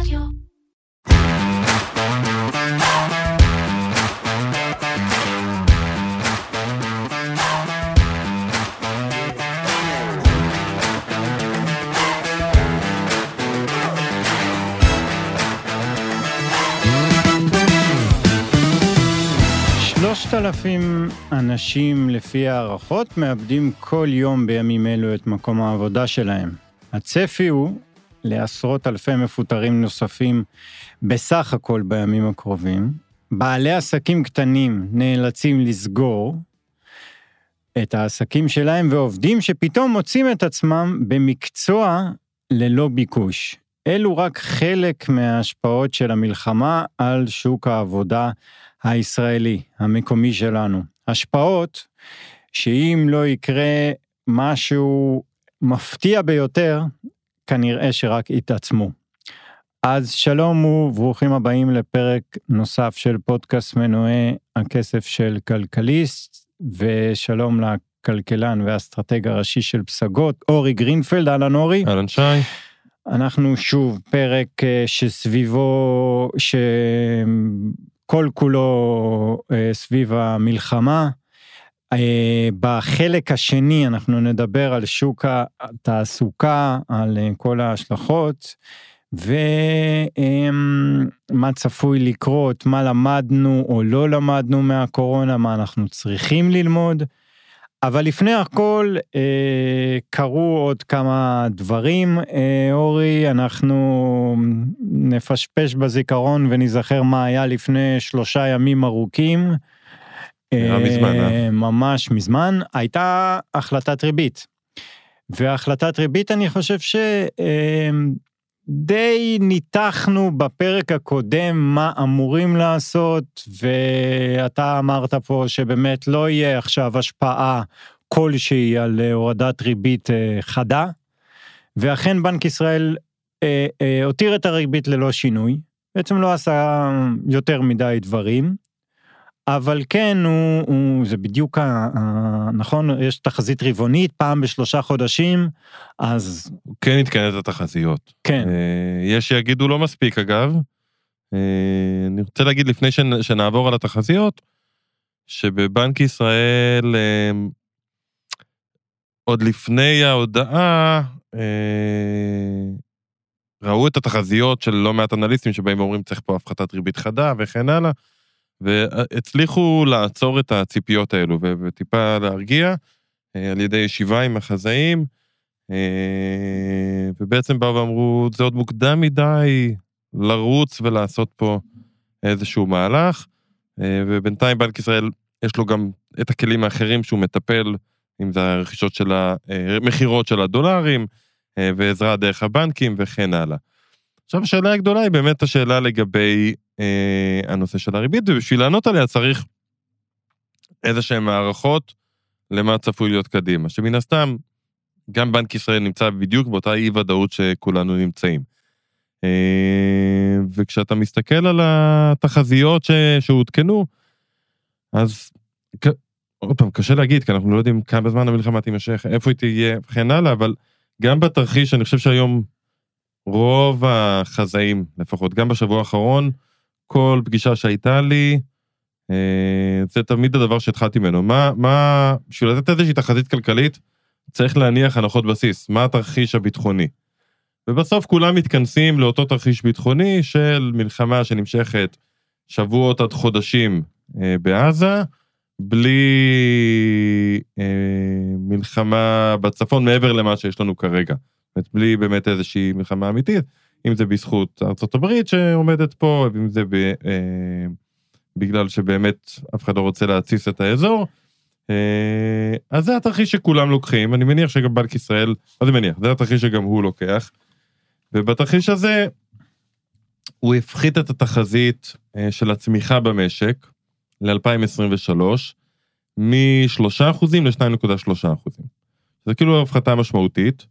רדיו. שלושת אלפים אנשים לפי הערכות מאבדים כל יום בימים אלו את מקום העבודה שלהם. הצפי הוא לעשרות אלפי מפוטרים נוספים בסך הכל בימים הקרובים. בעלי עסקים קטנים נאלצים לסגור את העסקים שלהם ועובדים שפתאום מוצאים את עצמם במקצוע ללא ביקוש. אלו רק חלק מההשפעות של המלחמה על שוק העבודה הישראלי, המקומי שלנו. השפעות שאם לא יקרה משהו מפתיע ביותר, כנראה שרק יתעצמו. אז שלום וברוכים הבאים לפרק נוסף של פודקאסט מנועי הכסף של כלכליסט, ושלום לכלכלן והאסטרטג הראשי של פסגות, אורי גרינפלד, אהלן אורי. אהלן שי. אנחנו שוב פרק אה, שסביבו, שכל כולו אה, סביב המלחמה. אה, בחלק השני אנחנו נדבר על שוק התעסוקה, על כל ההשלכות, ומה צפוי לקרות, מה למדנו או לא למדנו מהקורונה, מה אנחנו צריכים ללמוד. אבל לפני הכל אה, קרו עוד כמה דברים, אה, אורי, אנחנו נפשפש בזיכרון ונזכר מה היה לפני שלושה ימים ארוכים. נראה מזמן, אה? ממש מזמן, הייתה החלטת ריבית. והחלטת ריבית, אני חושב שדי ניתחנו בפרק הקודם מה אמורים לעשות, ואתה אמרת פה שבאמת לא יהיה עכשיו השפעה כלשהי על הורדת ריבית אה, חדה, ואכן בנק ישראל אה, אה, הותיר את הריבית ללא שינוי, בעצם לא עשה יותר מדי דברים. אבל כן, הוא, הוא, זה בדיוק, ה, ה, נכון, יש תחזית רבעונית פעם בשלושה חודשים, אז... כן את התחזיות. כן. אה, יש שיגידו לא מספיק אגב. אה, אני רוצה להגיד לפני שנ, שנעבור על התחזיות, שבבנק ישראל, אה, עוד לפני ההודעה, ראו את התחזיות של לא מעט אנליסטים שבאים ואומרים צריך פה הפחתת ריבית חדה וכן הלאה. והצליחו לעצור את הציפיות האלו וטיפה להרגיע אה, על ידי ישיבה עם החזאים, אה, ובעצם באו ואמרו, זה עוד מוקדם מדי לרוץ ולעשות פה איזשהו מהלך, אה, ובינתיים בנק ישראל יש לו גם את הכלים האחרים שהוא מטפל, אם זה הרכישות של המכירות של הדולרים, ועזרה דרך הבנקים וכן הלאה. עכשיו השאלה הגדולה היא באמת השאלה לגבי אה, הנושא של הריבית, ובשביל לענות עליה צריך איזה שהן הערכות למה צפוי להיות קדימה, שמן הסתם, גם בנק ישראל נמצא בדיוק באותה אי-ודאות שכולנו נמצאים. אה, וכשאתה מסתכל על התחזיות. שהותקנו, אז עוד פעם, קשה להגיד, כי אנחנו לא יודעים כמה זמן המלחמה תימשך, איפה היא תהיה וכן הלאה, אבל גם בתרחיש, אני חושב שהיום רוב החזאים, לפחות גם בשבוע האחרון, כל פגישה שהייתה לי, אה, זה תמיד הדבר שהתחלתי ממנו. מה, מה, בשביל לתת איזושהי תחזית כלכלית, צריך להניח הנחות בסיס, מה התרחיש הביטחוני. ובסוף כולם מתכנסים לאותו תרחיש ביטחוני של מלחמה שנמשכת שבועות עד חודשים אה, בעזה, בלי אה, מלחמה בצפון מעבר למה שיש לנו כרגע. זאת אומרת, בלי באמת איזושהי מלחמה אמיתית, אם זה בזכות ארה"ב שעומדת פה, ואם זה ב, אה, בגלל שבאמת אף אחד לא רוצה להתסיס את האזור. אה, אז זה התרחיש שכולם לוקחים, אני מניח שגם בנק ישראל, מה זה מניח? זה התרחיש שגם הוא לוקח. ובתרחיש הזה, הוא הפחית את התחזית אה, של הצמיחה במשק ל-2023 מ-3% ל-2.3%. זה כאילו הפחתה משמעותית.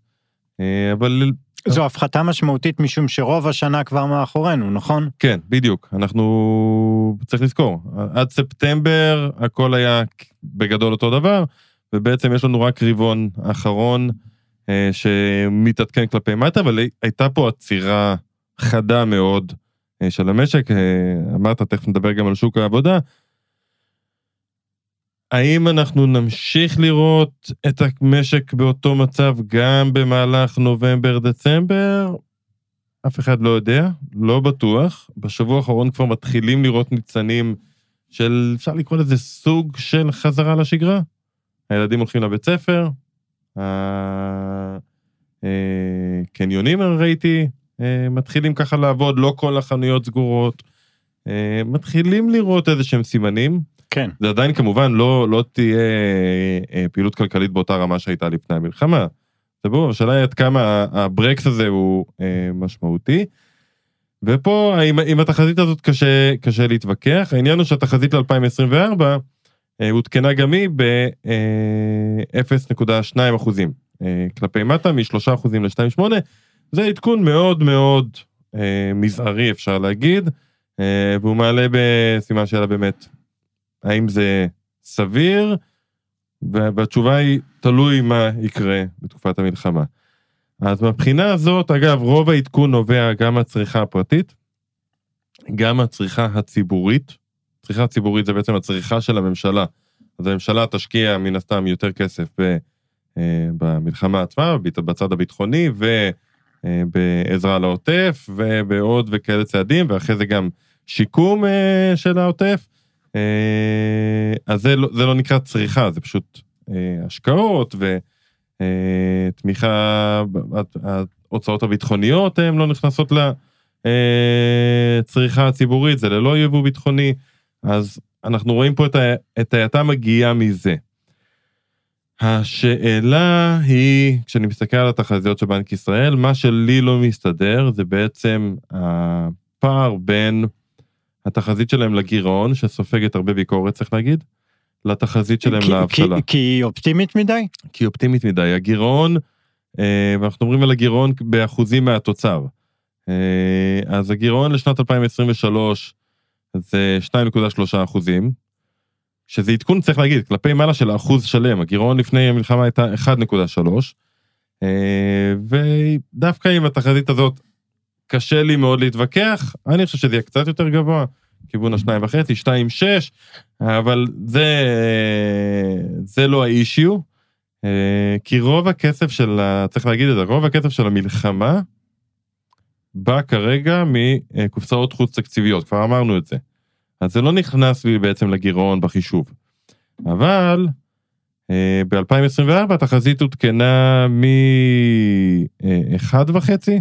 אה, אבל... זו הפחתה משמעותית משום שרוב השנה כבר מאחורינו, נכון? כן, בדיוק. אנחנו... צריך לזכור, עד ספטמבר הכל היה בגדול אותו דבר, ובעצם יש לנו רק רבעון אחרון אה, שמתעדכן כלפי מטה, אבל הייתה פה עצירה חדה מאוד אה, של המשק. אה, אמרת, תכף נדבר גם על שוק העבודה. האם אנחנו נמשיך לראות את המשק באותו מצב גם במהלך נובמבר-דצמבר? אף אחד לא יודע, לא בטוח. בשבוע האחרון כבר מתחילים לראות ניצנים של, אפשר לקרוא לזה סוג של חזרה לשגרה. הילדים הולכים לבית ספר, הקניונים אה, ראיתי, אה, מתחילים ככה לעבוד, לא כל החנויות סגורות. אה, מתחילים לראות איזה שהם סימנים. כן. זה עדיין כמובן לא, לא תהיה פעילות כלכלית באותה רמה שהייתה לפני המלחמה. זה ברור, השאלה היא עד כמה הברקס הזה הוא משמעותי. ופה עם, עם התחזית הזאת קשה, קשה להתווכח, העניין הוא שהתחזית ל-2024 עודכנה גם היא ב-0.2 אחוזים כלפי מטה, מ-3 אחוזים ל-2.8, זה עדכון מאוד מאוד אה, מזערי אפשר להגיד, אה, והוא מעלה בסימן שאלה באמת, האם זה סביר, והתשובה היא תלוי מה יקרה בתקופת המלחמה. אז מהבחינה הזאת, אגב, רוב העדכון נובע גם מהצריכה הפרטית, גם מהצריכה הציבורית. צריכה ציבורית זה בעצם הצריכה של הממשלה. אז הממשלה תשקיע מן הסתם יותר כסף ב, אה, במלחמה עצמה, בצד הביטחוני, ובעזרה לעוטף, ובעוד וכאלה צעדים, ואחרי זה גם שיקום אה, של העוטף. אה, אז זה לא, זה לא נקרא צריכה, זה פשוט השקעות ותמיכה, ההוצאות הביטחוניות הן לא נכנסות לצריכה הציבורית, זה ללא יבוא ביטחוני, אז אנחנו רואים פה את ההאטה מגיעה מזה. השאלה היא, כשאני מסתכל על התחזיות של בנק ישראל, מה שלי לא מסתדר זה בעצם הפער בין התחזית שלהם לגירעון, שסופגת הרבה ביקורת, צריך להגיד, לתחזית שלהם לאבטלה. כי היא אופטימית מדי? כי היא אופטימית מדי. הגירעון, אה, ואנחנו מדברים על הגירעון באחוזים מהתוצר. אה, אז הגירעון לשנת 2023 זה 2.3 אחוזים, שזה עדכון, צריך להגיד, כלפי מעלה של אחוז שלם, הגירעון לפני המלחמה הייתה 1.3, אה, ודווקא עם התחזית הזאת קשה לי מאוד להתווכח, אני חושב שזה יהיה קצת יותר גבוה, כיוון השניים וחצי, שתיים שש, אבל זה, זה לא האישיו, אה, כי רוב הכסף של, צריך להגיד את זה, רוב הכסף של המלחמה בא כרגע מקופסאות חוץ תקציביות, כבר אמרנו את זה. אז זה לא נכנס לי בעצם לגירעון בחישוב. אבל אה, ב-2024 התחזית עודכנה מ-1.5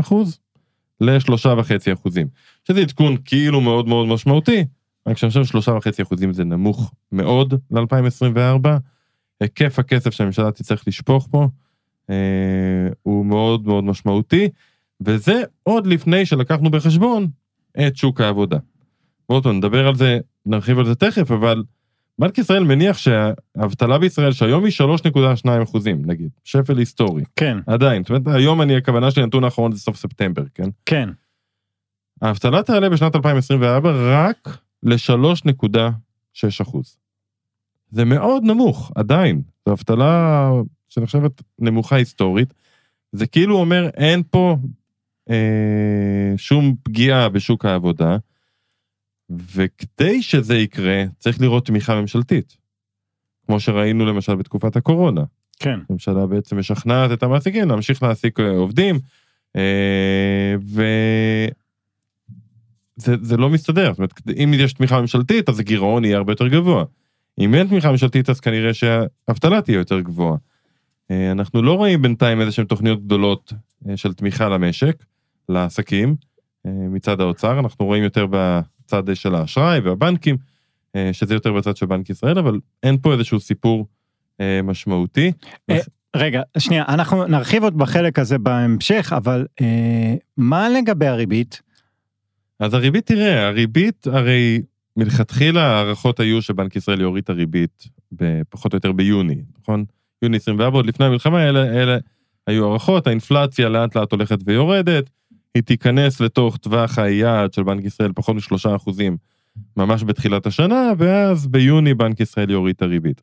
אחוז ל-3.5 אחוזים, שזה עדכון כאילו מאוד מאוד משמעותי, רק שאני חושב שלושה וחצי אחוזים זה נמוך מאוד ל-2024. היקף הכסף שהממשלה תצטרך לשפוך פה אה, הוא מאוד מאוד משמעותי, וזה עוד לפני שלקחנו בחשבון את שוק העבודה. פעם, נדבר על זה, נרחיב על זה תכף, אבל בנק ישראל מניח שהאבטלה בישראל שהיום היא 3.2 אחוזים, נגיד, שפל היסטורי. כן. עדיין, זאת אומרת, היום אני, הכוונה שלי, הנתון האחרון זה סוף ספטמבר, כן? כן. האבטלה תעלה בשנת 2024 רק ל-3.6 אחוז. זה מאוד נמוך, עדיין. זו אבטלה שנחשבת נמוכה היסטורית. זה כאילו אומר, אין פה אה, שום פגיעה בשוק העבודה. וכדי שזה יקרה, צריך לראות תמיכה ממשלתית. כמו שראינו למשל בתקופת הקורונה. כן. הממשלה בעצם משכנעת את המעסיקים להמשיך להעסיק אה, עובדים, אה, וזה לא מסתדר. זאת אומרת, אם יש תמיכה ממשלתית, אז הגירעון יהיה הרבה יותר גבוה. אם אין תמיכה ממשלתית, אז כנראה שהאבטלה תהיה יותר גבוהה. אה, אנחנו לא רואים בינתיים איזה שהן תוכניות גדולות של תמיכה למשק, לעסקים, מצד האוצר, אנחנו רואים יותר בצד של האשראי והבנקים, אה, שזה יותר בצד של בנק ישראל, אבל אין פה איזשהו סיפור אה, משמעותי. אה, רגע, שנייה, אנחנו נרחיב עוד בחלק הזה בהמשך, אבל אה, מה לגבי הריבית? אז הריבית, תראה, הריבית, הרי מלכתחילה הערכות היו שבנק ישראל יוריד את הריבית פחות או יותר ביוני, נכון? יוני 24, עוד לפני המלחמה, אלה, אלה היו הערכות, האינפלציה לאט לאט הולכת ויורדת, היא תיכנס לתוך טווח היעד של בנק ישראל פחות משלושה אחוזים ממש בתחילת השנה, ואז ביוני בנק ישראל יוריד את הריבית.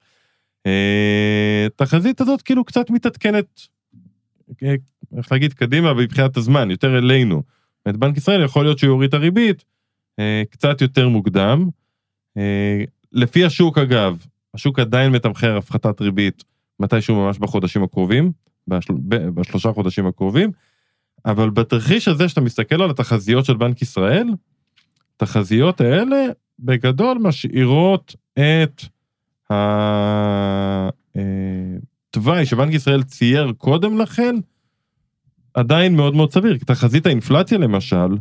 התחזית אה, הזאת כאילו קצת מתעדכנת, אה, איך להגיד, קדימה מבחינת הזמן, יותר אלינו. את בנק ישראל יכול להיות שהוא יוריד את הריבית אה, קצת יותר מוקדם. לפי השוק אגב, השוק עדיין מתמחר הפחתת ריבית מתישהו ממש בחודשים הקרובים, בשל, בשלושה חודשים הקרובים, אבל בתרחיש הזה שאתה מסתכל על התחזיות של בנק ישראל, התחזיות האלה בגדול משאירות את התוואי שבנק ישראל צייר קודם לכן, עדיין מאוד מאוד סביר. תחזית האינפלציה למשל,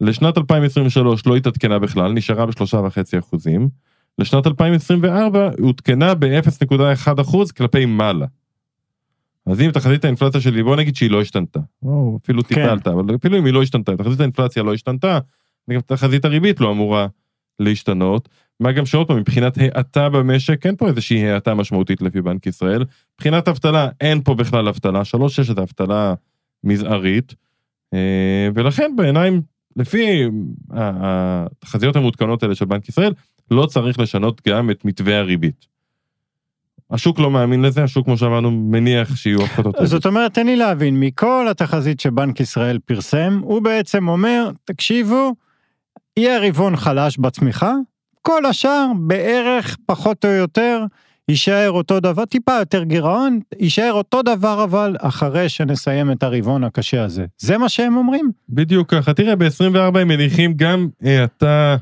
לשנת 2023 לא התעדכנה בכלל, נשארה בשלושה וחצי אחוזים. לשנת 2024 עודכנה ב-0.1 אחוז כלפי מעלה. אז אם תחזית האינפלציה שלי, בוא נגיד שהיא לא השתנתה, או אפילו טיפה עלתה, כן. אבל אפילו אם היא לא השתנתה, תחזית האינפלציה לא השתנתה, גם תחזית הריבית לא אמורה להשתנות. מה גם שעוד פעם, מבחינת האטה במשק, אין פה איזושהי האטה משמעותית לפי בנק ישראל. מבחינת אבטלה, אין פה בכלל אבטלה, 3-6 זה אבטלה מזערית, אה, ולכן בעיניים, לפי התחזיות המעודכנות האלה של בנק ישראל, לא צריך לשנות גם את מתווה הריבית. השוק לא מאמין לזה, השוק כמו שאמרנו מניח שיהיו הפחתות. זאת אומרת, תן לי להבין, מכל התחזית שבנק ישראל פרסם, הוא בעצם אומר, תקשיבו, יהיה רבעון חלש בצמיחה, כל השאר בערך פחות או יותר יישאר אותו דבר, טיפה יותר גירעון, יישאר אותו דבר אבל אחרי שנסיים את הרבעון הקשה הזה. זה מה שהם אומרים? בדיוק ככה, תראה ב-24 הם מניחים גם האטה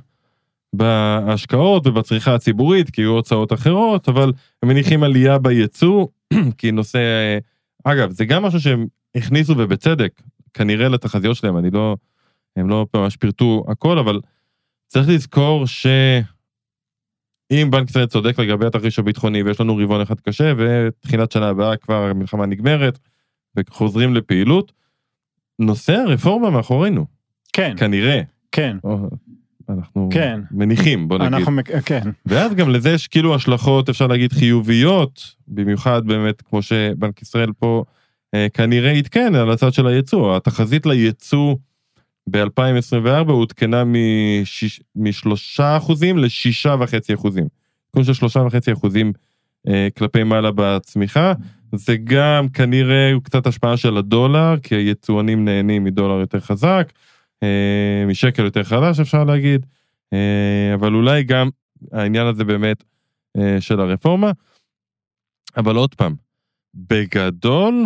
בהשקעות ובצריכה הציבורית, כי יהיו הוצאות אחרות, אבל הם מניחים עלייה בייצוא, כי נושא, אגב, זה גם משהו שהם הכניסו ובצדק, כנראה לתחזיות שלהם, אני לא, הם לא ממש פירטו הכל, אבל צריך לזכור שאם בנק ישראל צודק לגבי התרחיש הביטחוני ויש לנו רבעון אחד קשה ותחילת שנה הבאה כבר המלחמה נגמרת וחוזרים לפעילות, נושא הרפורמה מאחורינו. כן. כנראה. כן. אנחנו כן. מניחים, בוא נגיד. אנחנו, כן. ואז גם לזה יש כאילו השלכות, אפשר להגיד, חיוביות, במיוחד באמת, כמו שבנק ישראל פה אה, כנראה עדכן על הצד של הייצוא. התחזית לייצוא ב-2024 עודכנה משלושה אחוזים לשישה וחצי אחוזים. תיקון של שלושה וחצי אחוזים אה, כלפי מעלה בצמיחה. זה גם כנראה קצת השפעה של הדולר, כי היצואנים נהנים מדולר יותר חזק. אה, משקל יותר חדש אפשר להגיד, אה, אבל אולי גם העניין הזה באמת אה, של הרפורמה. אבל עוד פעם, בגדול,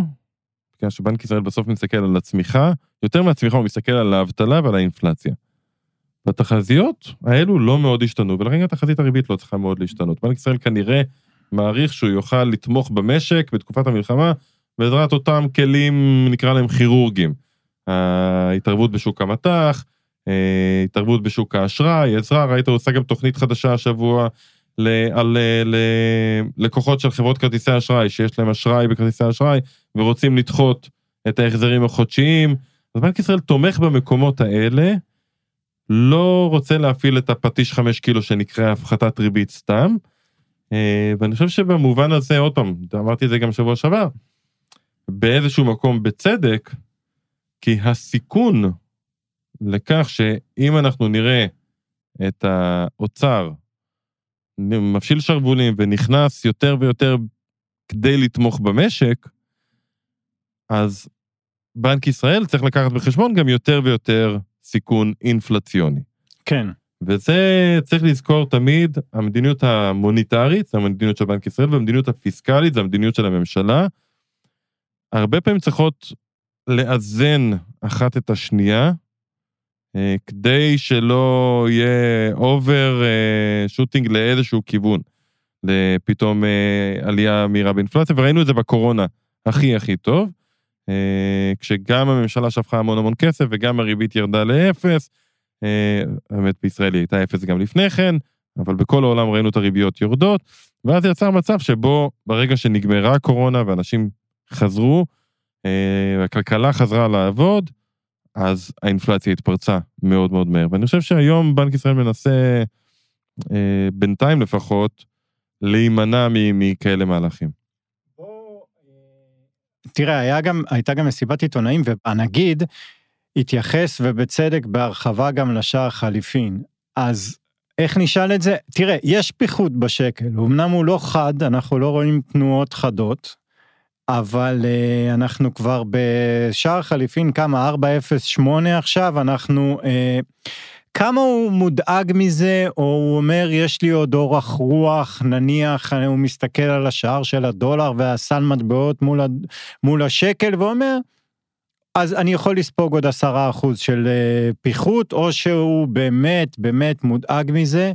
בגלל שבנק ישראל בסוף מסתכל על הצמיחה, יותר מהצמיחה הוא מסתכל על האבטלה ועל האינפלציה. והתחזיות האלו לא מאוד השתנו, ולכן גם תחזית הריבית לא צריכה מאוד להשתנות. בנק ישראל כנראה מעריך שהוא יוכל לתמוך במשק בתקופת המלחמה בעזרת אותם כלים, נקרא להם כירורגיים. ההתערבות בשוק המטח, התערבות בשוק האשראי, עזרה, ראית, עושה גם תוכנית חדשה השבוע ל, על לקוחות של חברות כרטיסי אשראי, שיש להם אשראי בכרטיסי אשראי, ורוצים לדחות את ההחזרים החודשיים. אז בנק ישראל תומך במקומות האלה, לא רוצה להפעיל את הפטיש חמש קילו שנקרא הפחתת ריבית סתם. אה, ואני חושב שבמובן הזה, עוד פעם, אמרתי את זה גם שבוע שעבר, באיזשהו מקום בצדק, כי הסיכון לכך שאם אנחנו נראה את האוצר מפשיל שרוולים ונכנס יותר ויותר כדי לתמוך במשק, אז בנק ישראל צריך לקחת בחשבון גם יותר ויותר סיכון אינפלציוני. כן. וזה צריך לזכור תמיד, המדיניות המוניטרית, זה המדיניות של בנק ישראל, והמדיניות הפיסקלית, זה המדיניות של הממשלה. הרבה פעמים צריכות לאזן אחת את השנייה, אה, כדי שלא יהיה overshooting לאיזשהו כיוון, לפתאום אה, עלייה מהירה באינפלציה, וראינו את זה בקורונה הכי הכי טוב, אה, כשגם הממשלה שפכה המון המון כסף וגם הריבית ירדה לאפס, האמת בישראל היא הייתה אפס גם לפני כן, אבל בכל העולם ראינו את הריביות יורדות, ואז יצר מצב שבו ברגע שנגמרה הקורונה ואנשים חזרו, אה, הכלכלה חזרה לעבוד, אז האינפלציה התפרצה מאוד מאוד מהר. ואני חושב שהיום בנק ישראל מנסה, אה, בינתיים לפחות, להימנע מכאלה מהלכים. תראה, היה גם, הייתה גם מסיבת עיתונאים, והנגיד התייחס, ובצדק, בהרחבה גם לשער חליפין. אז איך נשאל את זה? תראה, יש פיחות בשקל, אמנם הוא לא חד, אנחנו לא רואים תנועות חדות, אבל uh, אנחנו כבר בשער חליפין, כמה? 4-0-8 עכשיו, אנחנו... Uh, כמה הוא מודאג מזה, או הוא אומר, יש לי עוד אורך רוח, נניח, הוא מסתכל על השער של הדולר והסל מטבעות מול, מול השקל, ואומר, אז אני יכול לספוג עוד עשרה אחוז של uh, פיחות, או שהוא באמת באמת מודאג מזה,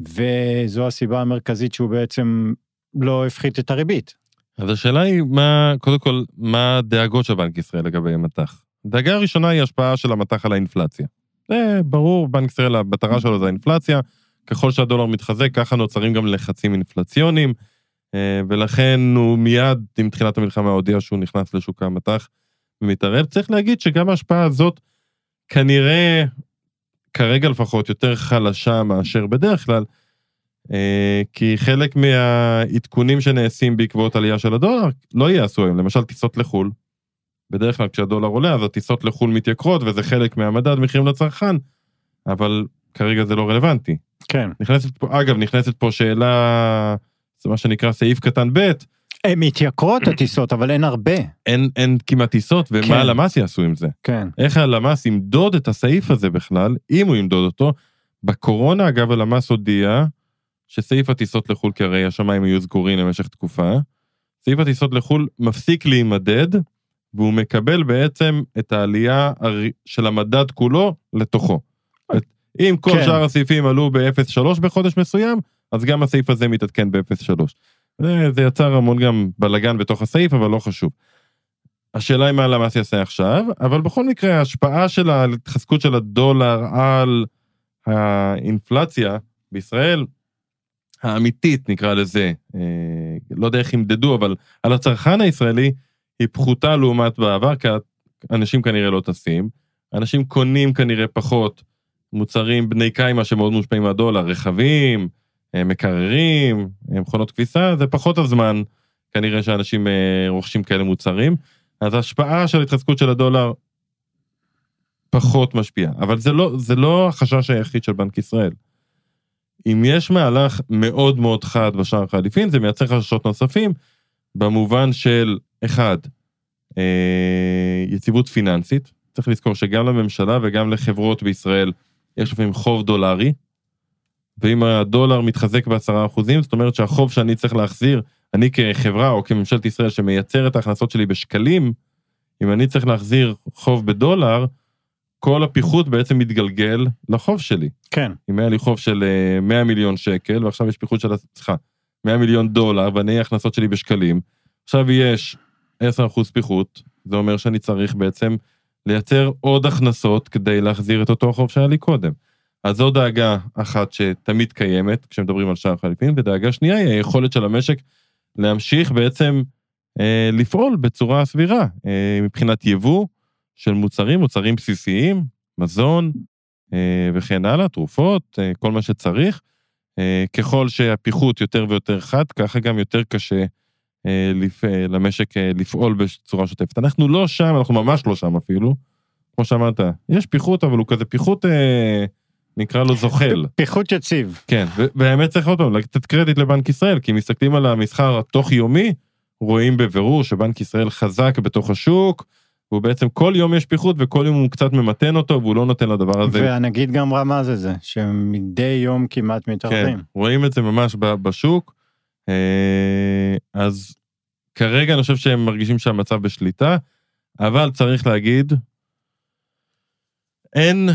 וזו הסיבה המרכזית שהוא בעצם לא הפחית את הריבית. אז השאלה היא, מה, קודם כל, מה הדאגות של בנק ישראל לגבי מטח? הדאגה הראשונה היא השפעה של המטח על האינפלציה. זה ברור, בנק ישראל, המטרה שלו זה האינפלציה. ככל שהדולר מתחזק, ככה נוצרים גם לחצים אינפלציוניים, אה, ולכן הוא מיד, עם תחילת המלחמה, הודיע שהוא נכנס לשוק המטח ומתערב. צריך להגיד שגם ההשפעה הזאת, כנראה, כרגע לפחות, יותר חלשה מאשר בדרך כלל, כי חלק מהעדכונים שנעשים בעקבות עלייה של הדולר לא ייעשו היום, למשל טיסות לחו"ל. בדרך כלל כשהדולר עולה אז הטיסות לחו"ל מתייקרות וזה חלק מהמדד מחירים לצרכן, אבל כרגע זה לא רלוונטי. כן. נכנסת פה, אגב, נכנסת פה שאלה, זה מה שנקרא סעיף קטן ב', הן מתייקרות הטיסות, אבל אין הרבה. אין, אין כמעט טיסות, ומה כן. הלמ"ס יעשו עם זה? כן. איך הלמ"ס ימדוד את הסעיף הזה בכלל, אם הוא ימדוד אותו? בקורונה, אגב, הלמ"ס הודיע שסעיף הטיסות לחו"ל, כי הרי השמיים יהיו סגורים למשך תקופה, סעיף הטיסות לחו"ל מפסיק להימדד, והוא מקבל בעצם את העלייה של המדד כולו לתוכו. אם כל כן. שאר הסעיפים עלו ב-0.3 בחודש מסוים, אז גם הסעיף הזה מתעדכן ב-0.3. זה, זה יצר המון גם בלאגן בתוך הסעיף, אבל לא חשוב. השאלה היא מה הלמ"ס יעשה עכשיו, אבל בכל מקרה ההשפעה של ההתחזקות של הדולר על האינפלציה בישראל, האמיתית נקרא לזה, אה, לא יודע איך ימדדו, אבל על הצרכן הישראלי, היא פחותה לעומת בעבר, כי אנשים כנראה לא טסים, אנשים קונים כנראה פחות מוצרים בני קיימא שמאוד מושפעים מהדולר, רכבים, אה, מקררים, אה, מכונות כביסה, זה פחות הזמן כנראה שאנשים רוכשים כאלה מוצרים. אז ההשפעה של התחזקות של הדולר פחות משפיעה, אבל זה לא, זה לא החשש היחיד של בנק ישראל. אם יש מהלך מאוד מאוד חד בשער החליפין, זה מייצר חששות נוספים, במובן של, אחד, אה, יציבות פיננסית, צריך לזכור שגם לממשלה וגם לחברות בישראל יש לפעמים חוב דולרי, ואם הדולר מתחזק בעשרה אחוזים, זאת אומרת שהחוב שאני צריך להחזיר, אני כחברה או כממשלת ישראל שמייצר את ההכנסות שלי בשקלים, אם אני צריך להחזיר חוב בדולר, כל הפיחות בעצם מתגלגל לחוב שלי. כן. אם היה לי חוב של אה, 100 מיליון שקל, ועכשיו יש פיחות של, סליחה, 100 מיליון דולר, ואני ההכנסות שלי בשקלים, עכשיו יש 10% פיחות, זה אומר שאני צריך בעצם לייצר עוד הכנסות כדי להחזיר את אותו חוב שהיה לי קודם. אז זו דאגה אחת שתמיד קיימת כשמדברים על שער חליפין, ודאגה שנייה היא היכולת של המשק להמשיך בעצם אה, לפעול בצורה סבירה, אה, מבחינת יבוא של מוצרים, מוצרים בסיסיים, מזון אה, וכן הלאה, תרופות, אה, כל מה שצריך. אה, ככל שהפיחות יותר ויותר חד, ככה גם יותר קשה למשק לפעול בצורה שוטפת. אנחנו לא שם, אנחנו ממש לא שם אפילו. כמו שאמרת, יש פיחות, אבל הוא כזה פיחות, נקרא לו זוחל. פיחות יציב. כן, והאמת צריך עוד פעם לתת קרדיט לבנק ישראל, כי אם מסתכלים על המסחר התוך-יומי, רואים בבירור שבנק ישראל חזק בתוך השוק, והוא בעצם כל יום יש פיחות וכל יום הוא קצת ממתן אותו והוא לא נותן לדבר הזה. והנגיד גם רמז את זה, שמדי יום כמעט כן, מתערבים. רואים את זה ממש בשוק. אה, אז כרגע אני חושב שהם מרגישים שהמצב בשליטה, אבל צריך להגיד, אין,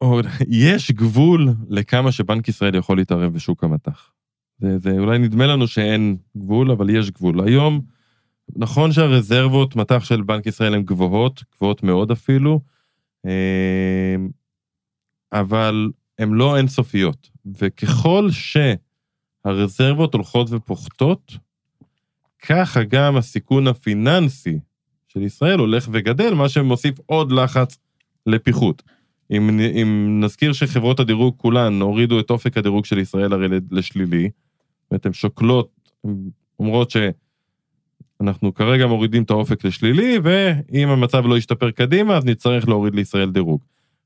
או יש גבול לכמה שבנק ישראל יכול להתערב בשוק המטח. זה, זה אולי נדמה לנו שאין גבול, אבל יש גבול. היום, נכון שהרזרבות מטח של בנק ישראל הן גבוהות, גבוהות מאוד אפילו, אה, אבל הן לא אינסופיות. וככל שהרזרבות הולכות ופוחתות, ככה גם הסיכון הפיננסי של ישראל הולך וגדל, מה שמוסיף עוד לחץ לפיחות. אם, אם נזכיר שחברות הדירוג כולן הורידו את אופק הדירוג של ישראל הרי לשלילי, זאת אומרת, הן שוקלות, אומרות שאנחנו כרגע מורידים את האופק לשלילי, ואם המצב לא ישתפר קדימה, אז נצטרך להוריד לישראל דירוג.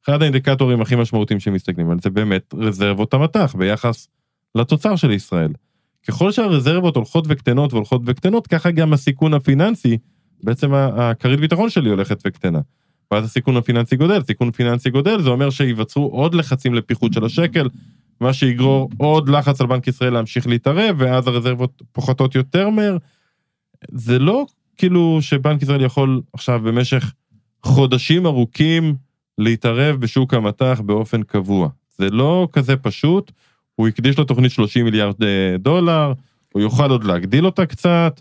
אחד האינדיקטורים הכי משמעותיים שמסתכלים על זה באמת רזרבות המטח ביחס לתוצר של ישראל. ככל שהרזרבות הולכות וקטנות והולכות וקטנות, ככה גם הסיכון הפיננסי, בעצם הכרית ביטחון שלי הולכת וקטנה. ואז הסיכון הפיננסי גודל, סיכון פיננסי גודל, זה אומר שייווצרו עוד לחצים לפיחות של השקל, מה שיגרור עוד לחץ על בנק ישראל להמשיך להתערב, ואז הרזרבות פוחתות יותר מהר. זה לא כאילו שבנק ישראל יכול עכשיו במשך חודשים ארוכים להתערב בשוק המטח באופן קבוע. זה לא כזה פשוט, הוא הקדיש לו תוכנית 30 מיליארד אה, דולר, הוא יוכל עוד להגדיל אותה קצת,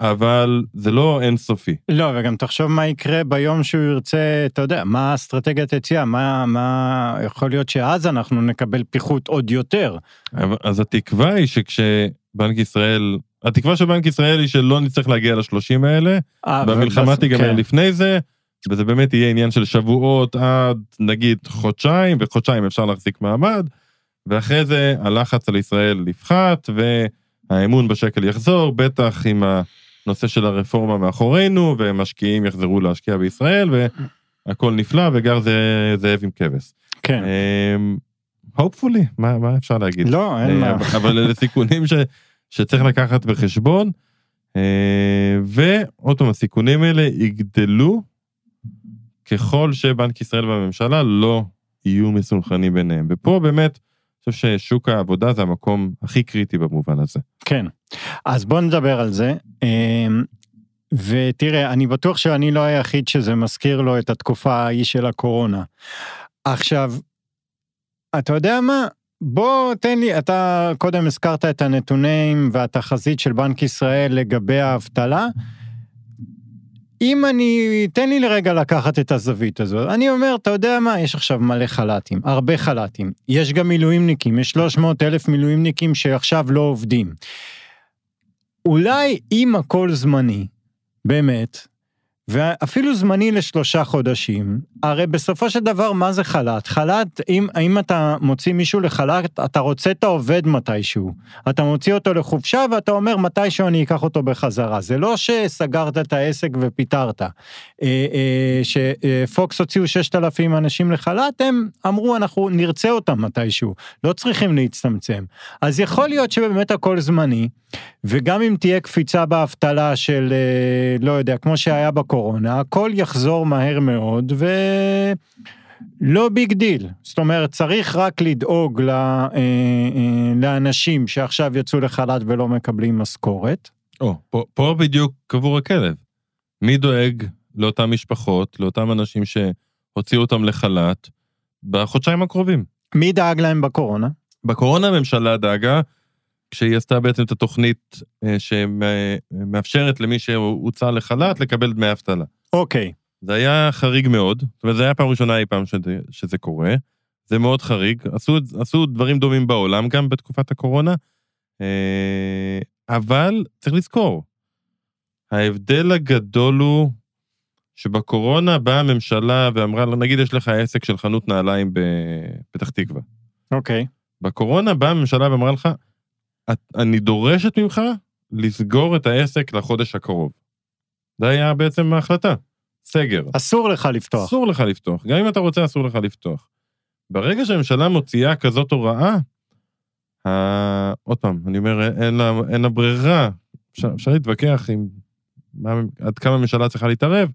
אבל זה לא אינסופי. לא, וגם תחשוב מה יקרה ביום שהוא ירצה, אתה יודע, מה אסטרטגיית יציאה, מה, מה יכול להיות שאז אנחנו נקבל פיחות עוד יותר. אז התקווה היא שכשבנק ישראל, התקווה של בנק ישראל היא שלא נצטרך להגיע לשלושים האלה, אה, והמלחמה תיגמר כן. לפני זה, וזה באמת יהיה עניין של שבועות עד נגיד חודשיים, וחודשיים אפשר להחזיק מעמד, ואחרי זה הלחץ על ישראל יפחת, והאמון בשקל יחזור, בטח עם הנושא של הרפורמה מאחורינו, ומשקיעים יחזרו להשקיע בישראל, והכל נפלא, וגר זה זאב עם כבש. כן. אמ, hopefully, מה, מה אפשר להגיד? לא, אין מה. אה, אבל אלה סיכונים ש, שצריך לקחת בחשבון. אה, ועוד פעם, הסיכונים האלה יגדלו ככל שבנק ישראל והממשלה לא יהיו מסונכרנים ביניהם. ופה באמת, אני חושב ששוק העבודה זה המקום הכי קריטי במובן הזה. כן. אז בוא נדבר על זה. אמ, ותראה, אני בטוח שאני לא היחיד שזה מזכיר לו את התקופה ההיא של הקורונה. עכשיו, אתה יודע מה? בוא תן לי, אתה קודם הזכרת את הנתונים והתחזית של בנק ישראל לגבי האבטלה. אם אני, תן לי לרגע לקחת את הזווית הזאת. אני אומר, אתה יודע מה, יש עכשיו מלא חל"תים, הרבה חל"תים. יש גם מילואימניקים, יש 300 אלף מילואימניקים שעכשיו לא עובדים. אולי אם הכל זמני, באמת, ואפילו זמני לשלושה חודשים, הרי בסופו של דבר מה זה חל"ת? חל"ת, אם, אם אתה מוציא מישהו לחל"ת, אתה רוצה את העובד מתישהו. אתה מוציא אותו לחופשה ואתה אומר מתישהו אני אקח אותו בחזרה. זה לא שסגרת את העסק ופיטרת. אה, אה, שפוקס הוציאו 6,000 אנשים לחל"ת, הם אמרו אנחנו נרצה אותם מתישהו, לא צריכים להצטמצם. אז יכול להיות שבאמת הכל זמני, וגם אם תהיה קפיצה באבטלה של, אה, לא יודע, כמו שהיה בקורונה, הכל יחזור מהר מאוד, ולא big deal. זאת אומרת, צריך רק לדאוג ל, אה, אה, לאנשים שעכשיו יצאו לחל"ת ולא מקבלים משכורת. או, פה, פה בדיוק קבור הכלב. מי דואג לאותן משפחות, לאותם אנשים שהוציאו אותם לחל"ת בחודשיים הקרובים? מי דאג להם בקורונה? בקורונה הממשלה דאגה, כשהיא עשתה בעצם את התוכנית אה, שמאפשרת למי שהוצא לחל"ת לקבל דמי אבטלה. אוקיי, זה היה חריג מאוד, זאת אומרת, זה היה פעם ראשונה אי פעם שזה, שזה קורה, זה מאוד חריג, עשו, עשו דברים דומים בעולם גם בתקופת הקורונה, אה, אבל צריך לזכור, ההבדל הגדול הוא שבקורונה באה הממשלה ואמרה נגיד יש לך עסק של חנות נעליים בפתח תקווה. אוקיי. בקורונה באה הממשלה ואמרה לך, "את- אני דורשת ממך לסגור את העסק לחודש הקרוב. זה היה בעצם ההחלטה, סגר. אסור לך לפתוח. אסור לך לפתוח, גם אם אתה רוצה אסור לך לפתוח. ברגע שהממשלה מוציאה כזאת הוראה, ה... עוד פעם, אני אומר, אין לה, אין לה ברירה, אפשר, אפשר להתווכח עם מה, עד כמה הממשלה צריכה להתערב,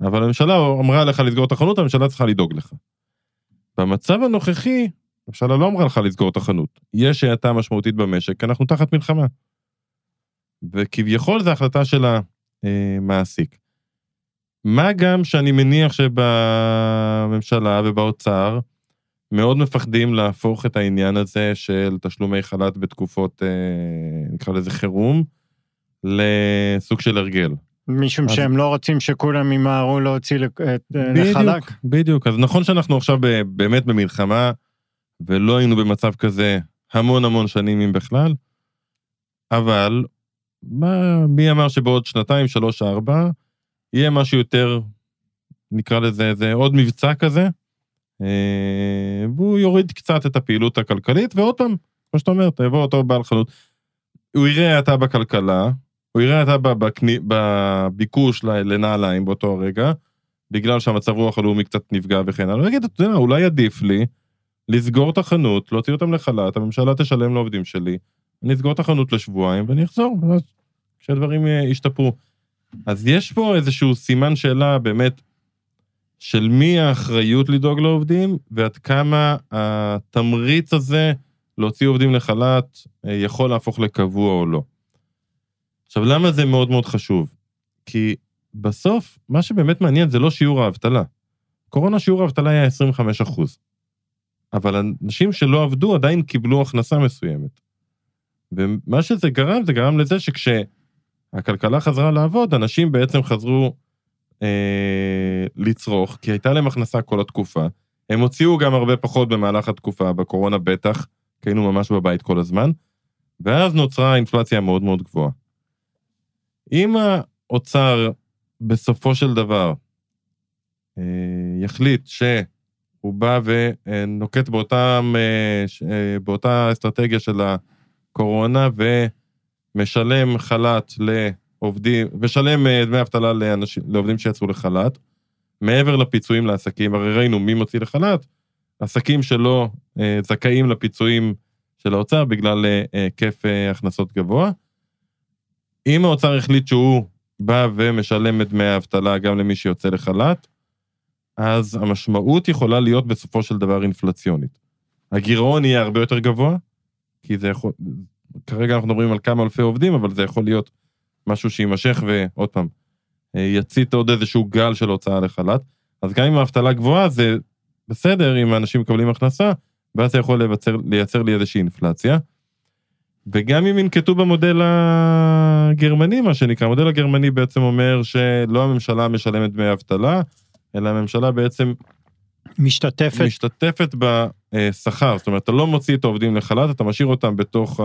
אבל הממשלה אמרה לך לסגור את החנות, הממשלה צריכה לדאוג לך. במצב הנוכחי, הממשלה לא אמרה לך לסגור את החנות. יש האטה משמעותית במשק, אנחנו תחת מלחמה. וכביכול זו החלטה של המעסיק. מה גם שאני מניח שבממשלה ובאוצר מאוד מפחדים להפוך את העניין הזה של תשלומי חל"ת בתקופות, אה, נקרא לזה חירום, לסוג של הרגל. משום אז- שהם לא רוצים שכולם ימהרו להוציא לק- את- בדיוק, לחל"ק. בדיוק. אז נכון שאנחנו עכשיו באמת במלחמה, ולא היינו במצב כזה המון המון שנים אם בכלל, אבל מה, מי אמר שבעוד שנתיים, שלוש, ארבע, יהיה משהו יותר, נקרא לזה, זה עוד מבצע כזה, אה, והוא יוריד קצת את הפעילות הכלכלית, ועוד פעם, כמו שאתה אומר, תבוא אותו בעל חנות, הוא יראה אתה בכלכלה, הוא יראה אתה בקני- בביקוש לנעליים באותו הרגע, בגלל שהמצב רוח הלאומי קצת נפגע וכן הלאה, הוא יגיד, אתה יודע אולי עדיף לי לסגור את החנות, להוציא אותם לחל"ת, הממשלה תשלם לעובדים שלי, אני אסגור את החנות לשבועיים ואני אחזור, ואז כשהדברים אה, ישתפרו. אז יש פה איזשהו סימן שאלה באמת של מי האחריות לדאוג לעובדים, ועד כמה התמריץ הזה להוציא עובדים לחל"ת אה, יכול להפוך לקבוע או לא. עכשיו, למה זה מאוד מאוד חשוב? כי בסוף, מה שבאמת מעניין זה לא שיעור האבטלה. קורונה שיעור האבטלה היה 25 אחוז. אבל אנשים שלא עבדו עדיין קיבלו הכנסה מסוימת. ומה שזה גרם, זה גרם לזה שכשהכלכלה חזרה לעבוד, אנשים בעצם חזרו אה, לצרוך, כי הייתה להם הכנסה כל התקופה. הם הוציאו גם הרבה פחות במהלך התקופה, בקורונה בטח, כי היינו ממש בבית כל הזמן, ואז נוצרה אינפלציה מאוד מאוד גבוהה. אם האוצר בסופו של דבר אה, יחליט שהוא בא ונוקט באותם, אה, אה, באותה אסטרטגיה של הקורונה ומשלם חל"ת לעובדים, משלם דמי אבטלה לאנשים, לעובדים שיצאו לחל"ת, מעבר לפיצויים לעסקים, הרי ראינו מי מוציא לחל"ת, עסקים שלא זכאים לפיצויים של האוצר בגלל היקף הכנסות גבוה. אם האוצר החליט שהוא בא ומשלם את דמי האבטלה גם למי שיוצא לחל"ת, אז המשמעות יכולה להיות בסופו של דבר אינפלציונית. הגירעון יהיה הרבה יותר גבוה, כי זה יכול, כרגע אנחנו מדברים על כמה אלפי עובדים, אבל זה יכול להיות משהו שיימשך ועוד פעם, יצית עוד איזשהו גל של הוצאה לחל"ת. אז גם אם האבטלה גבוהה, זה בסדר אם אנשים מקבלים הכנסה, ואז זה יכול לייצר, לייצר לי איזושהי אינפלציה. וגם אם ינקטו במודל הגרמני, מה שנקרא, המודל הגרמני בעצם אומר שלא הממשלה משלמת דמי אבטלה, אלא הממשלה בעצם... משתתפת. משתתפת בשכר, זאת אומרת, אתה לא מוציא את העובדים לחל"ת, אתה משאיר אותם בתוך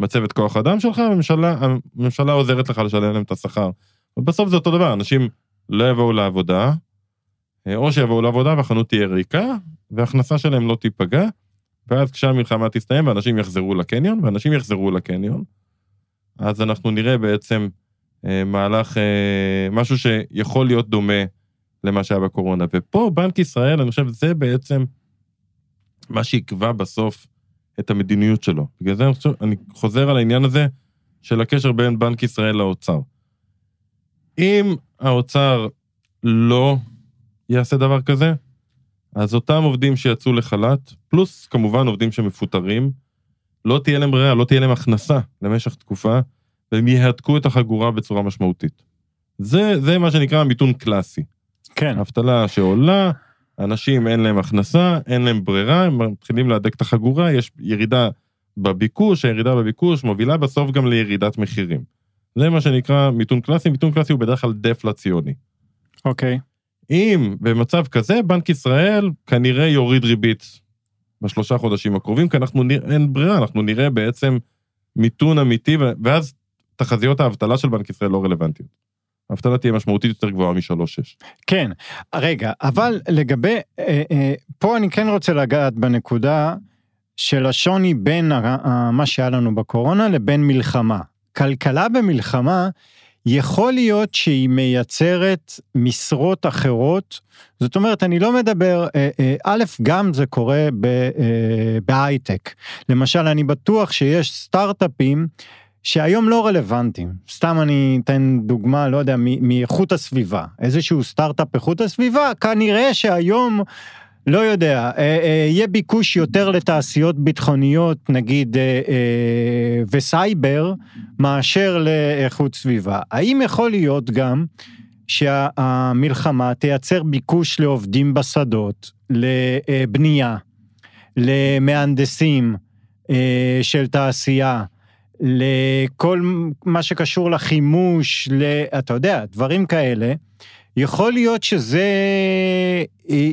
מצבת כוח אדם שלך, הממשלה, הממשלה עוזרת לך לשלם להם את השכר. ובסוף זה אותו דבר, אנשים לא יבואו לעבודה, או שיבואו לעבודה והחנות תהיה ריקה, וההכנסה שלהם לא תיפגע, ואז כשהמלחמה תסתיים ואנשים יחזרו לקניון, ואנשים יחזרו לקניון, אז אנחנו נראה בעצם אה, מהלך, אה, משהו שיכול להיות דומה למה שהיה בקורונה. ופה בנק ישראל, אני חושב, זה בעצם מה שיקבע בסוף את המדיניות שלו. בגלל זה אני, חושב, אני חוזר על העניין הזה של הקשר בין בנק ישראל לאוצר. אם האוצר לא יעשה דבר כזה, אז אותם עובדים שיצאו לחל"ת, פלוס כמובן עובדים שמפוטרים, לא תהיה להם ברירה, לא תהיה להם הכנסה למשך תקופה, והם יהדקו את החגורה בצורה משמעותית. זה, זה מה שנקרא מיתון קלאסי. כן. אבטלה שעולה, אנשים אין להם הכנסה, אין להם ברירה, הם מתחילים להדק את החגורה, יש ירידה בביקוש, הירידה בביקוש מובילה בסוף גם לירידת מחירים. זה מה שנקרא מיתון קלאסי, מיתון קלאסי הוא בדרך כלל דפלציוני. אוקיי. Okay. אם במצב כזה, בנק ישראל כנראה יוריד ריבית בשלושה חודשים הקרובים, כי אנחנו נראה, אין ברירה, אנחנו נראה בעצם מיתון אמיתי, ואז תחזיות האבטלה של בנק ישראל לא רלוונטיות. האבטלה תהיה משמעותית יותר גבוהה מ-3.6. כן, רגע, אבל לגבי, אה, אה, פה אני כן רוצה לגעת בנקודה של השוני בין מה שהיה לנו בקורונה לבין מלחמה. כלכלה במלחמה, יכול להיות שהיא מייצרת משרות אחרות, זאת אומרת, אני לא מדבר, אה, אה, א', גם זה קורה אה, בהייטק. למשל, אני בטוח שיש סטארט-אפים שהיום לא רלוונטיים. סתם אני אתן דוגמה, לא יודע, מאיכות הסביבה. איזשהו סטארט-אפ איכות הסביבה, כנראה שהיום לא יודע, אה, אה, יהיה ביקוש יותר לתעשיות ביטחוניות, נגיד, אה, וסייבר, מאשר לאיכות סביבה. האם יכול להיות גם שהמלחמה תייצר ביקוש לעובדים בשדות, לבנייה, למהנדסים של תעשייה, לכל מה שקשור לחימוש, אתה יודע, דברים כאלה, יכול להיות שזה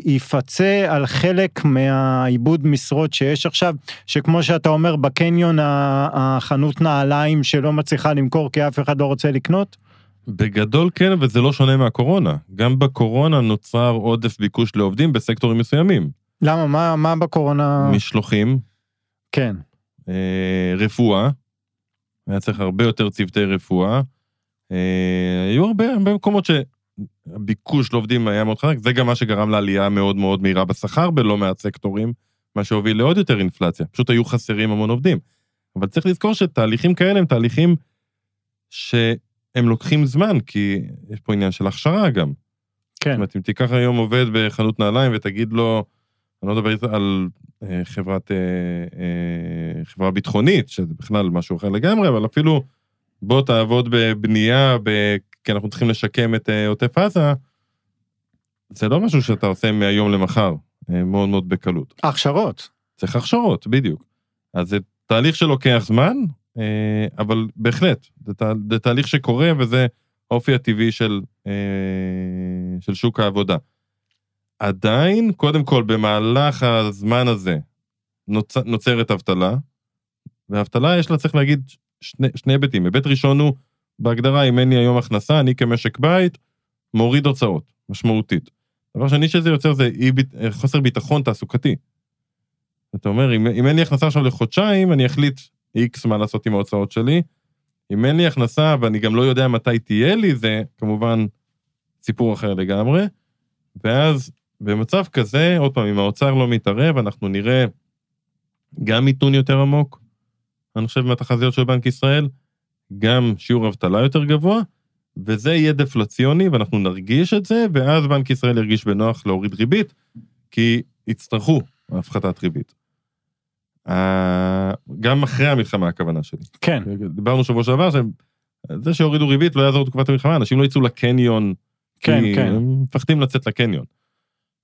יפצה על חלק מהעיבוד משרות שיש עכשיו, שכמו שאתה אומר, בקניון החנות נעליים שלא מצליחה למכור כי אף אחד לא רוצה לקנות? בגדול כן, וזה לא שונה מהקורונה. גם בקורונה נוצר עודף ביקוש לעובדים בסקטורים מסוימים. למה? מה, מה בקורונה? משלוחים. כן. אה, רפואה. היה צריך הרבה יותר צוותי רפואה. אה, היו הרבה, הרבה מקומות ש... הביקוש לעובדים היה מאוד חזק, זה גם מה שגרם לעלייה מאוד מאוד מהירה בשכר בלא מעט סקטורים, מה שהוביל לעוד יותר אינפלציה. פשוט היו חסרים המון עובדים. אבל צריך לזכור שתהליכים כאלה הם תהליכים שהם לוקחים זמן, כי יש פה עניין של הכשרה גם. כן. זאת אומרת, אם תיקח היום עובד בחנות נעליים ותגיד לו, אני לא מדבר על חברת, אה, אה, חברה ביטחונית, שזה בכלל משהו אחר לגמרי, אבל אפילו בוא תעבוד בבנייה, ב... כי אנחנו צריכים לשקם את אה, עוטף עזה, זה לא משהו שאתה עושה מהיום למחר, אה, מאוד מאוד בקלות. הכשרות. צריך הכשרות, בדיוק. אז זה תהליך שלוקח זמן, אה, אבל בהחלט, זה, תה, זה תהליך שקורה וזה האופי הטבעי של, אה, של שוק העבודה. עדיין, קודם כל, במהלך הזמן הזה נוצ, נוצרת אבטלה, והאבטלה יש לה, צריך להגיד, שני, שני היבטים. היבט ראשון הוא, בהגדרה, אם אין לי היום הכנסה, אני כמשק בית מוריד הוצאות, משמעותית. דבר שני שזה יוצר זה אי, חוסר ביטחון תעסוקתי. אתה אומר, אם, אם אין לי הכנסה עכשיו לחודשיים, אני אחליט איקס מה לעשות עם ההוצאות שלי. אם אין לי הכנסה ואני גם לא יודע מתי תהיה לי, זה כמובן סיפור אחר לגמרי. ואז במצב כזה, עוד פעם, אם האוצר לא מתערב, אנחנו נראה גם מיתון יותר עמוק, אני חושב, מהתחזיות של בנק ישראל, גם שיעור אבטלה יותר גבוה, וזה יהיה דפלציוני, ואנחנו נרגיש את זה, ואז בנק ישראל ירגיש בנוח להוריד ריבית, כי יצטרכו הפחתת ריבית. גם אחרי המלחמה הכוונה שלי. כן. דיברנו שבוע שעבר, שזה שיורידו ריבית לא יעזור בתקופת המלחמה, אנשים לא יצאו לקניון, כן, כן. הם מפחדים לצאת לקניון.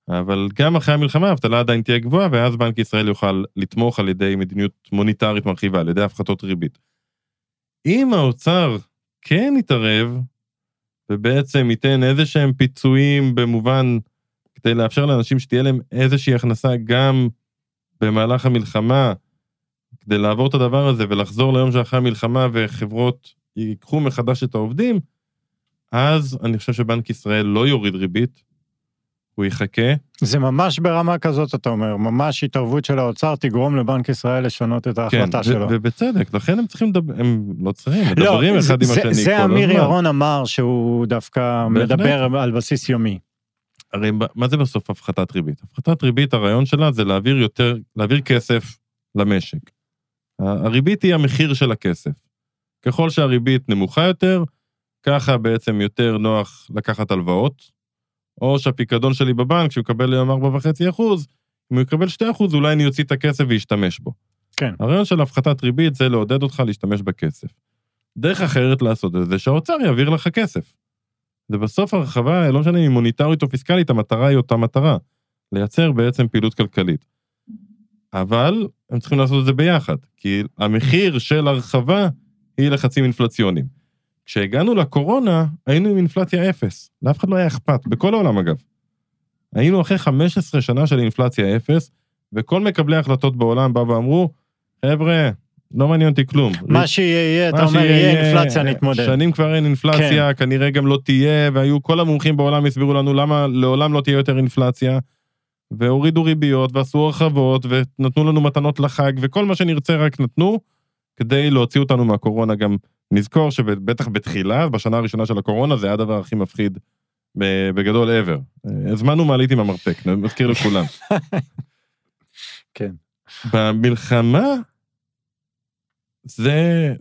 אבל גם אחרי המלחמה האבטלה עדיין תהיה גבוהה, ואז בנק ישראל יוכל לתמוך על ידי מדיניות מוניטרית מרחיבה, על ידי הפחתות ריבית. אם האוצר כן יתערב, ובעצם ייתן איזה שהם פיצויים במובן, כדי לאפשר לאנשים שתהיה להם איזושהי הכנסה גם במהלך המלחמה, כדי לעבור את הדבר הזה ולחזור ליום שאחרי המלחמה וחברות ייקחו מחדש את העובדים, אז אני חושב שבנק ישראל לא יוריד ריבית, הוא יחכה. זה ממש ברמה כזאת, אתה אומר, ממש התערבות של האוצר תגרום לבנק ישראל לשנות את ההחלטה כן, שלו. ובצדק, לכן הם צריכים לדבר, הם לא צריכים, מדברים אחד עם זה, השני כל הזמן. זה אמיר ירון אמר שהוא דווקא בהחלט. מדבר על בסיס יומי. הרי מה זה בסוף הפחתת ריבית? הפחתת ריבית, הרעיון שלה זה להעביר יותר, להעביר כסף למשק. הריבית היא המחיר של הכסף. ככל שהריבית נמוכה יותר, ככה בעצם יותר נוח לקחת הלוואות, או שהפיקדון שלי בבנק, שהוא מקבל היום 4.5 אחוז, אם הוא יקבל 2 אחוז, אולי אני אוציא את הכסף ואשתמש בו. כן. הרעיון של הפחתת ריבית זה לעודד אותך להשתמש בכסף. דרך אחרת לעשות את זה, שהאוצר יעביר לך כסף. ובסוף הרחבה, לא משנה אם היא מוניטרית או פיסקלית, המטרה היא אותה מטרה, לייצר בעצם פעילות כלכלית. אבל הם צריכים לעשות את זה ביחד, כי המחיר של הרחבה היא לחצים אינפלציוניים. כשהגענו לקורונה, היינו עם אינפלציה אפס. לאף אחד לא היה אכפת, בכל העולם אגב. היינו אחרי 15 שנה של אינפלציה אפס, וכל מקבלי ההחלטות בעולם באו ואמרו, חבר'ה, לא מעניין אותי כלום. מה שיהיה יהיה, אתה אומר, יהיה אינפלציה, נתמודד. שנים כבר אין אינפלציה, כנראה גם לא תהיה, והיו כל המומחים בעולם הסבירו לנו למה לעולם לא תהיה יותר אינפלציה, והורידו ריביות, ועשו הרחבות, ונתנו לנו מתנות לחג, וכל מה שנרצה רק נתנו, כדי להוציא אותנו מהקורונה. גם נזכור שבטח בתחילה, בשנה הראשונה של הקורונה, זה היה הדבר הכי מפחיד בגדול ever. הזמנו מעלית עם המרפק, מזכיר לכולם. כן. במלחמה, זה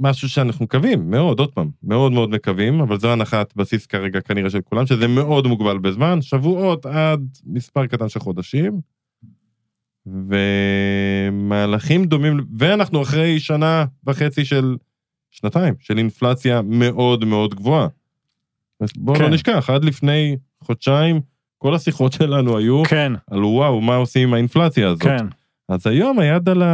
משהו שאנחנו מקווים, מאוד, עוד פעם, מאוד מאוד מקווים, אבל זו הנחת בסיס כרגע כנראה של כולם, שזה מאוד מוגבל בזמן, שבועות עד מספר קטן של חודשים, ומהלכים דומים, ואנחנו אחרי שנה וחצי של, שנתיים, של אינפלציה מאוד מאוד גבוהה. בואו כן. לא נשכח, עד לפני חודשיים, כל השיחות שלנו היו כן, על וואו, מה עושים עם האינפלציה הזאת. כן. אז היום היד על ה...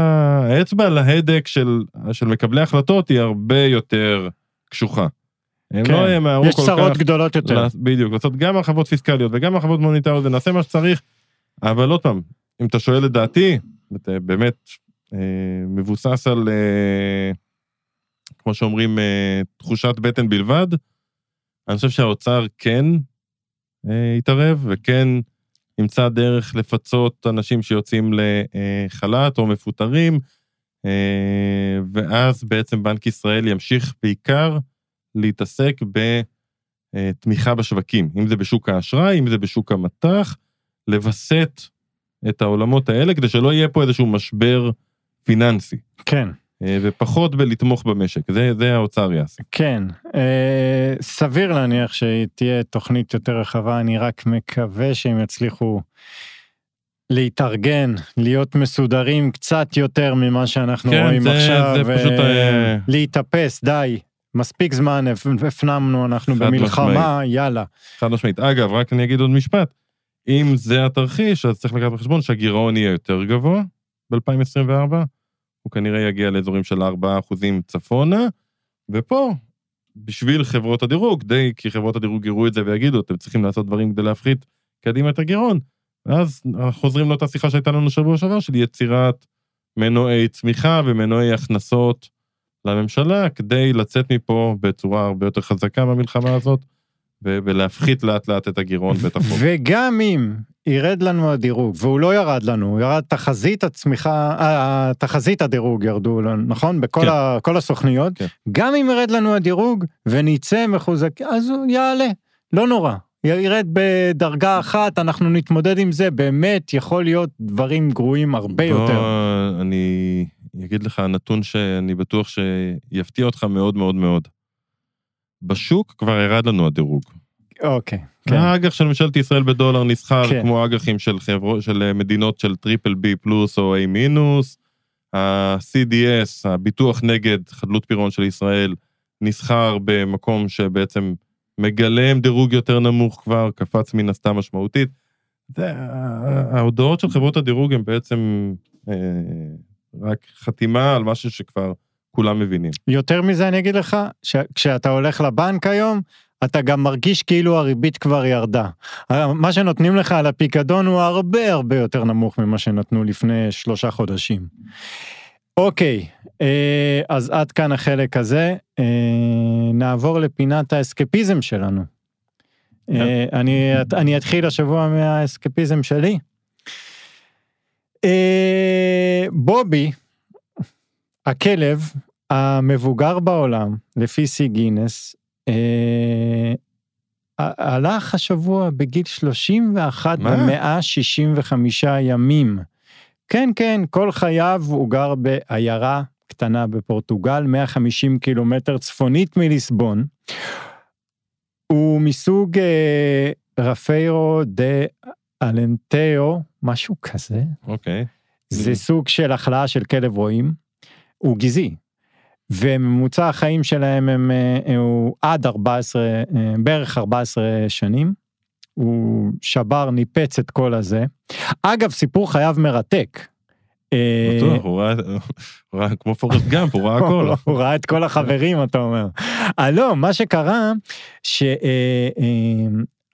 האצבע על ההדק של, של מקבלי החלטות היא הרבה יותר קשוחה. הם כן. לא ימהרו יש כל צרות כך... גדולות יותר. לעש- בדיוק, לעשות גם הרחבות פיסקליות וגם הרחבות מוניטריות ונעשה מה שצריך, אבל עוד פעם, אם אתה שואל את דעתי, באמת אה, מבוסס על, אה, כמו שאומרים, אה, תחושת בטן בלבד, אני חושב שהאוצר כן אה, יתערב וכן ימצא דרך לפצות אנשים שיוצאים לחל"ת או מפוטרים, אה, ואז בעצם בנק ישראל ימשיך בעיקר להתעסק בתמיכה בשווקים, אם זה בשוק האשראי, אם זה בשוק המטח, לווסת את העולמות האלה כדי שלא יהיה פה איזשהו משבר פיננסי. כן. אה, ופחות בלתמוך במשק, זה, זה האוצר יעשה. כן, אה, סביר להניח שתהיה תוכנית יותר רחבה, אני רק מקווה שהם יצליחו להתארגן, להיות מסודרים קצת יותר ממה שאנחנו כן, רואים זה- עכשיו, זה פשוט, אה, להתאפס, די, מספיק זמן, הפ- הפנמנו, אנחנו במלחמה, יאללה. חד משמעית. אגב, רק אני אגיד עוד משפט, אם זה התרחיש, אז צריך לקחת בחשבון שהגירעון יהיה יותר גבוה ב-2024, הוא כנראה יגיע לאזורים של 4% צפונה, ופה, בשביל חברות הדירוג, די כי חברות הדירוג יראו את זה ויגידו, אתם צריכים לעשות דברים כדי להפחית קדימה את הגירעון, ואז חוזרים לאותה שיחה שהייתה לנו שבוע שעבר, של יצירת מנועי צמיחה ומנועי הכנסות לממשלה, כדי לצאת מפה בצורה הרבה יותר חזקה במלחמה הזאת, ולהפחית לאט לאט את הגירעון בתחום. וגם אם ירד לנו הדירוג, והוא לא ירד לנו, ירד תחזית הצמיחה, אה, תחזית הדירוג ירדו לנו, נכון? בכל כן. ה, כל הסוכניות, כן. גם אם ירד לנו הדירוג ונצא מחוזק, אז הוא יעלה, לא נורא. ירד בדרגה אחת, אנחנו נתמודד עם זה, באמת יכול להיות דברים גרועים הרבה יותר. בוא, אני אגיד לך נתון שאני בטוח שיפתיע אותך מאוד מאוד מאוד. בשוק כבר ירד לנו הדירוג. אוקיי, כן. האג"ח של ממשלת ישראל בדולר נסחר כן. כמו אג"חים של חברות, של אה, מדינות של triple B plus או A מינוס. ה-CDS, הביטוח נגד חדלות פירעון של ישראל, נסחר במקום שבעצם מגלם דירוג יותר נמוך כבר, קפץ מן הסתם משמעותית. זה, ההודעות של חברות הדירוג הן בעצם אה, רק חתימה על משהו שכבר כולם מבינים. יותר מזה אני אגיד לך, שכשאתה הולך לבנק היום, אתה גם מרגיש כאילו הריבית כבר ירדה. מה שנותנים לך על הפיקדון הוא הרבה הרבה יותר נמוך ממה שנתנו לפני שלושה חודשים. אוקיי, אה, אז עד כאן החלק הזה, אה, נעבור לפינת האסקפיזם שלנו. אה, אני, אני אתחיל השבוע מהאסקפיזם שלי. בובי, הכלב המבוגר בעולם, לפי שיא גינס, הלך השבוע בגיל 31 מה? ב-165 ימים. כן, כן, כל חייו הוא גר בעיירה קטנה בפורטוגל, 150 קילומטר צפונית מליסבון. הוא מסוג אה, רפיירו דה אלנטאו, משהו כזה. אוקיי. זה סוג של החלאה של כלב רועים, הוא גזעי. וממוצע החיים שלהם הם, אה, הוא עד 14, אה, בערך 14 שנים. הוא שבר, ניפץ את כל הזה. אגב, סיפור חייו מרתק. אה, בטוח, הוא ראה, הוא ראה כמו פורסט גאמפ, הוא ראה הכל. הוא ראה את כל החברים, אתה אומר. אה, לא, מה שקרה,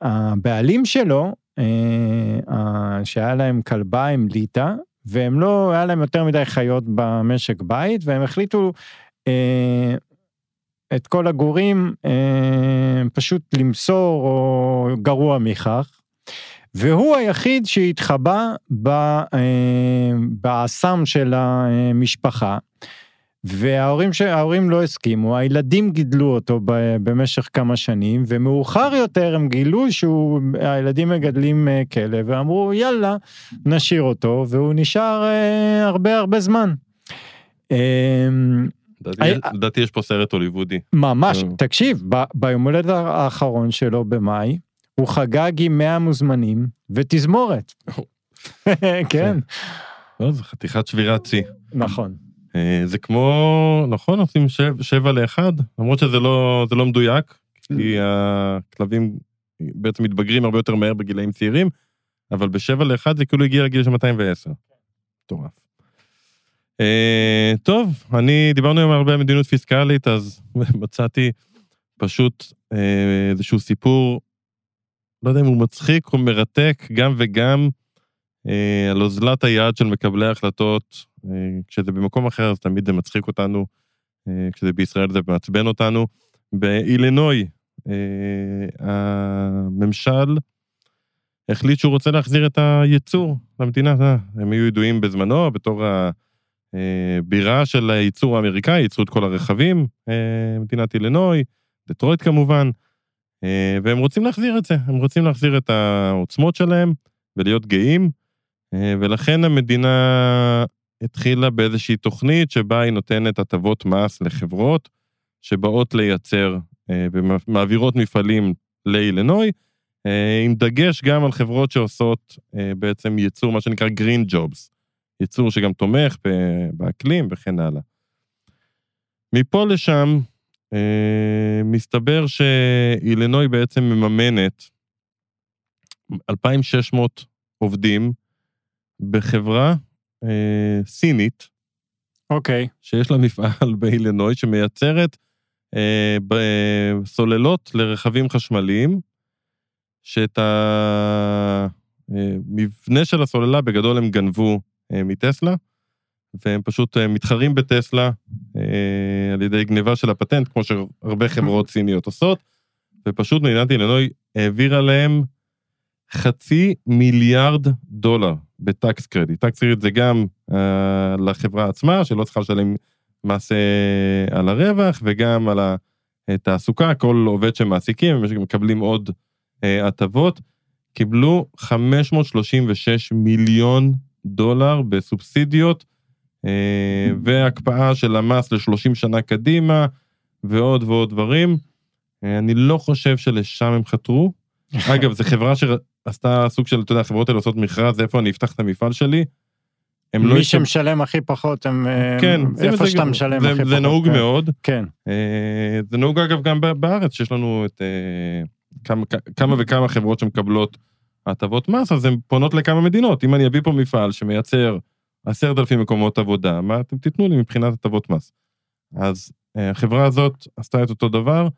שהבעלים שלו, אה, אה, שהיה להם כלבה עם ליטא, והם לא, היה להם יותר מדי חיות במשק בית, והם החליטו אה, את כל הגורים אה, פשוט למסור, או גרוע מכך. והוא היחיד שהתחבא אה, באסם של המשפחה, וההורים ש... לא הסכימו, הילדים גידלו אותו. במשך כמה שנים, ומאוחר יותר הם גילו שהילדים מגדלים אה, כלב, ואמרו יאללה, נשאיר אותו, והוא נשאר אה, הרבה הרבה זמן. לדעתי- יש פה סרט הוליוודי. ממש, אה. תקשיב, ביום הולדת האחרון שלו במאי, הוא חגג עם 100 מוזמנים ותזמורת. כן, לא, זה חתיכת שבירת שיא. נכון. אה, זה כמו, נכון, עושים שב- שבע לאחד, למרות שזה לא, לא מדויק, כי הכלבים בעצם מתבגרים הרבה יותר מהר בגילאים צעירים, אבל בשבע לאחד זה כאילו הגיע לגיל של 210. מטורף. אה, טוב, אני, דיברנו היום הרבה על מדיניות פיסקלית, אז מצאתי פשוט אה, איזשהו סיפור, לא יודע אם הוא מצחיק או מרתק, גם וגם, אה, על אוזלת היד של מקבלי ההחלטות. אה, כשזה במקום אחר אז תמיד זה מצחיק אותנו, אה, כשזה בישראל זה מעצבן אותנו. באילינוי, אה, הממשל החליט שהוא רוצה להחזיר את הייצור למדינה. אה, הם היו ידועים בזמנו בתור הבירה של הייצור האמריקאי, ייצרו את כל הרכבים, אה, מדינת אילינוי, דטרויט כמובן, אה, והם רוצים להחזיר את זה, הם רוצים להחזיר את העוצמות שלהם ולהיות גאים. אה, ולכן המדינה התחילה באיזושהי תוכנית שבה היא נותנת הטבות מס לחברות שבאות לייצר אה, ומעבירות מפעלים לאילנוי, אה, עם דגש גם על חברות שעושות אה, בעצם ייצור, מה שנקרא green jobs, ייצור שגם תומך באקלים וכן הלאה. מפה לשם, מסתבר שאילנוי בעצם מממנת 2,600 עובדים בחברה אה, סינית. אוקיי. Okay. שיש לה מפעל באילנוי שמייצרת אה, סוללות לרכבים חשמליים, שאת המבנה אה, של הסוללה בגדול הם גנבו אה, מטסלה, והם פשוט אה, מתחרים בטסלה אה, על ידי גניבה של הפטנט, כמו שהרבה חברות סיניות עושות, ופשוט מדינת אילנוי העבירה להם חצי מיליארד דולר בטקס קרדיט. טקס קרדיט זה גם אה, לחברה עצמה, שלא צריכה לשלם מס אה, על הרווח, וגם על התעסוקה, כל עובד שמעסיקים, הם מקבלים עוד אה, הטבות. קיבלו 536 מיליון דולר בסובסידיות, אה, והקפאה של המס ל-30 שנה קדימה, ועוד ועוד דברים. אה, אני לא חושב שלשם הם חתרו. אגב, זו חברה שעשתה סוג של, אתה יודע, החברות האלה עושות מכרז, איפה אני אפתח את המפעל שלי. מי לא שמשלם הכי פחות, הם כן, איפה שאתה משלם הכי פחות. זה נהוג כן. מאוד. כן. אה, זה נהוג אגב גם בארץ, שיש לנו את כמה וכמה חברות שמקבלות הטבות מס, אז הן פונות לכמה מדינות. אם אני אביא פה מפעל שמייצר עשרת אלפים מקומות עבודה, מה אתם תיתנו לי מבחינת הטבות מס? אז אה, החברה הזאת עשתה את אותו דבר,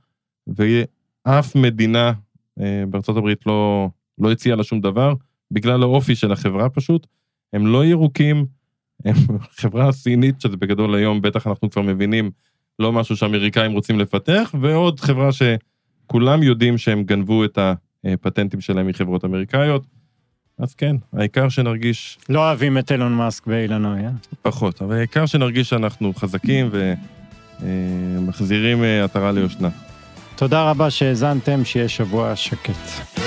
ואף מדינה אה, בארצות הברית לא, לא הציעה לה שום דבר, בגלל האופי של החברה פשוט. הם לא ירוקים, הם חברה סינית, שזה בגדול היום, בטח אנחנו כבר מבינים, לא משהו שאמריקאים רוצים לפתח, ועוד חברה שכולם יודעים שהם גנבו את הפטנטים שלהם מחברות אמריקאיות. אז כן, העיקר שנרגיש... לא אוהבים את אילון מאסק באילנוי, אה? פחות, אבל העיקר שנרגיש שאנחנו חזקים ומחזירים אה, עטרה ליושנה. תודה רבה שהאזנתם, שיהיה שבוע שקט.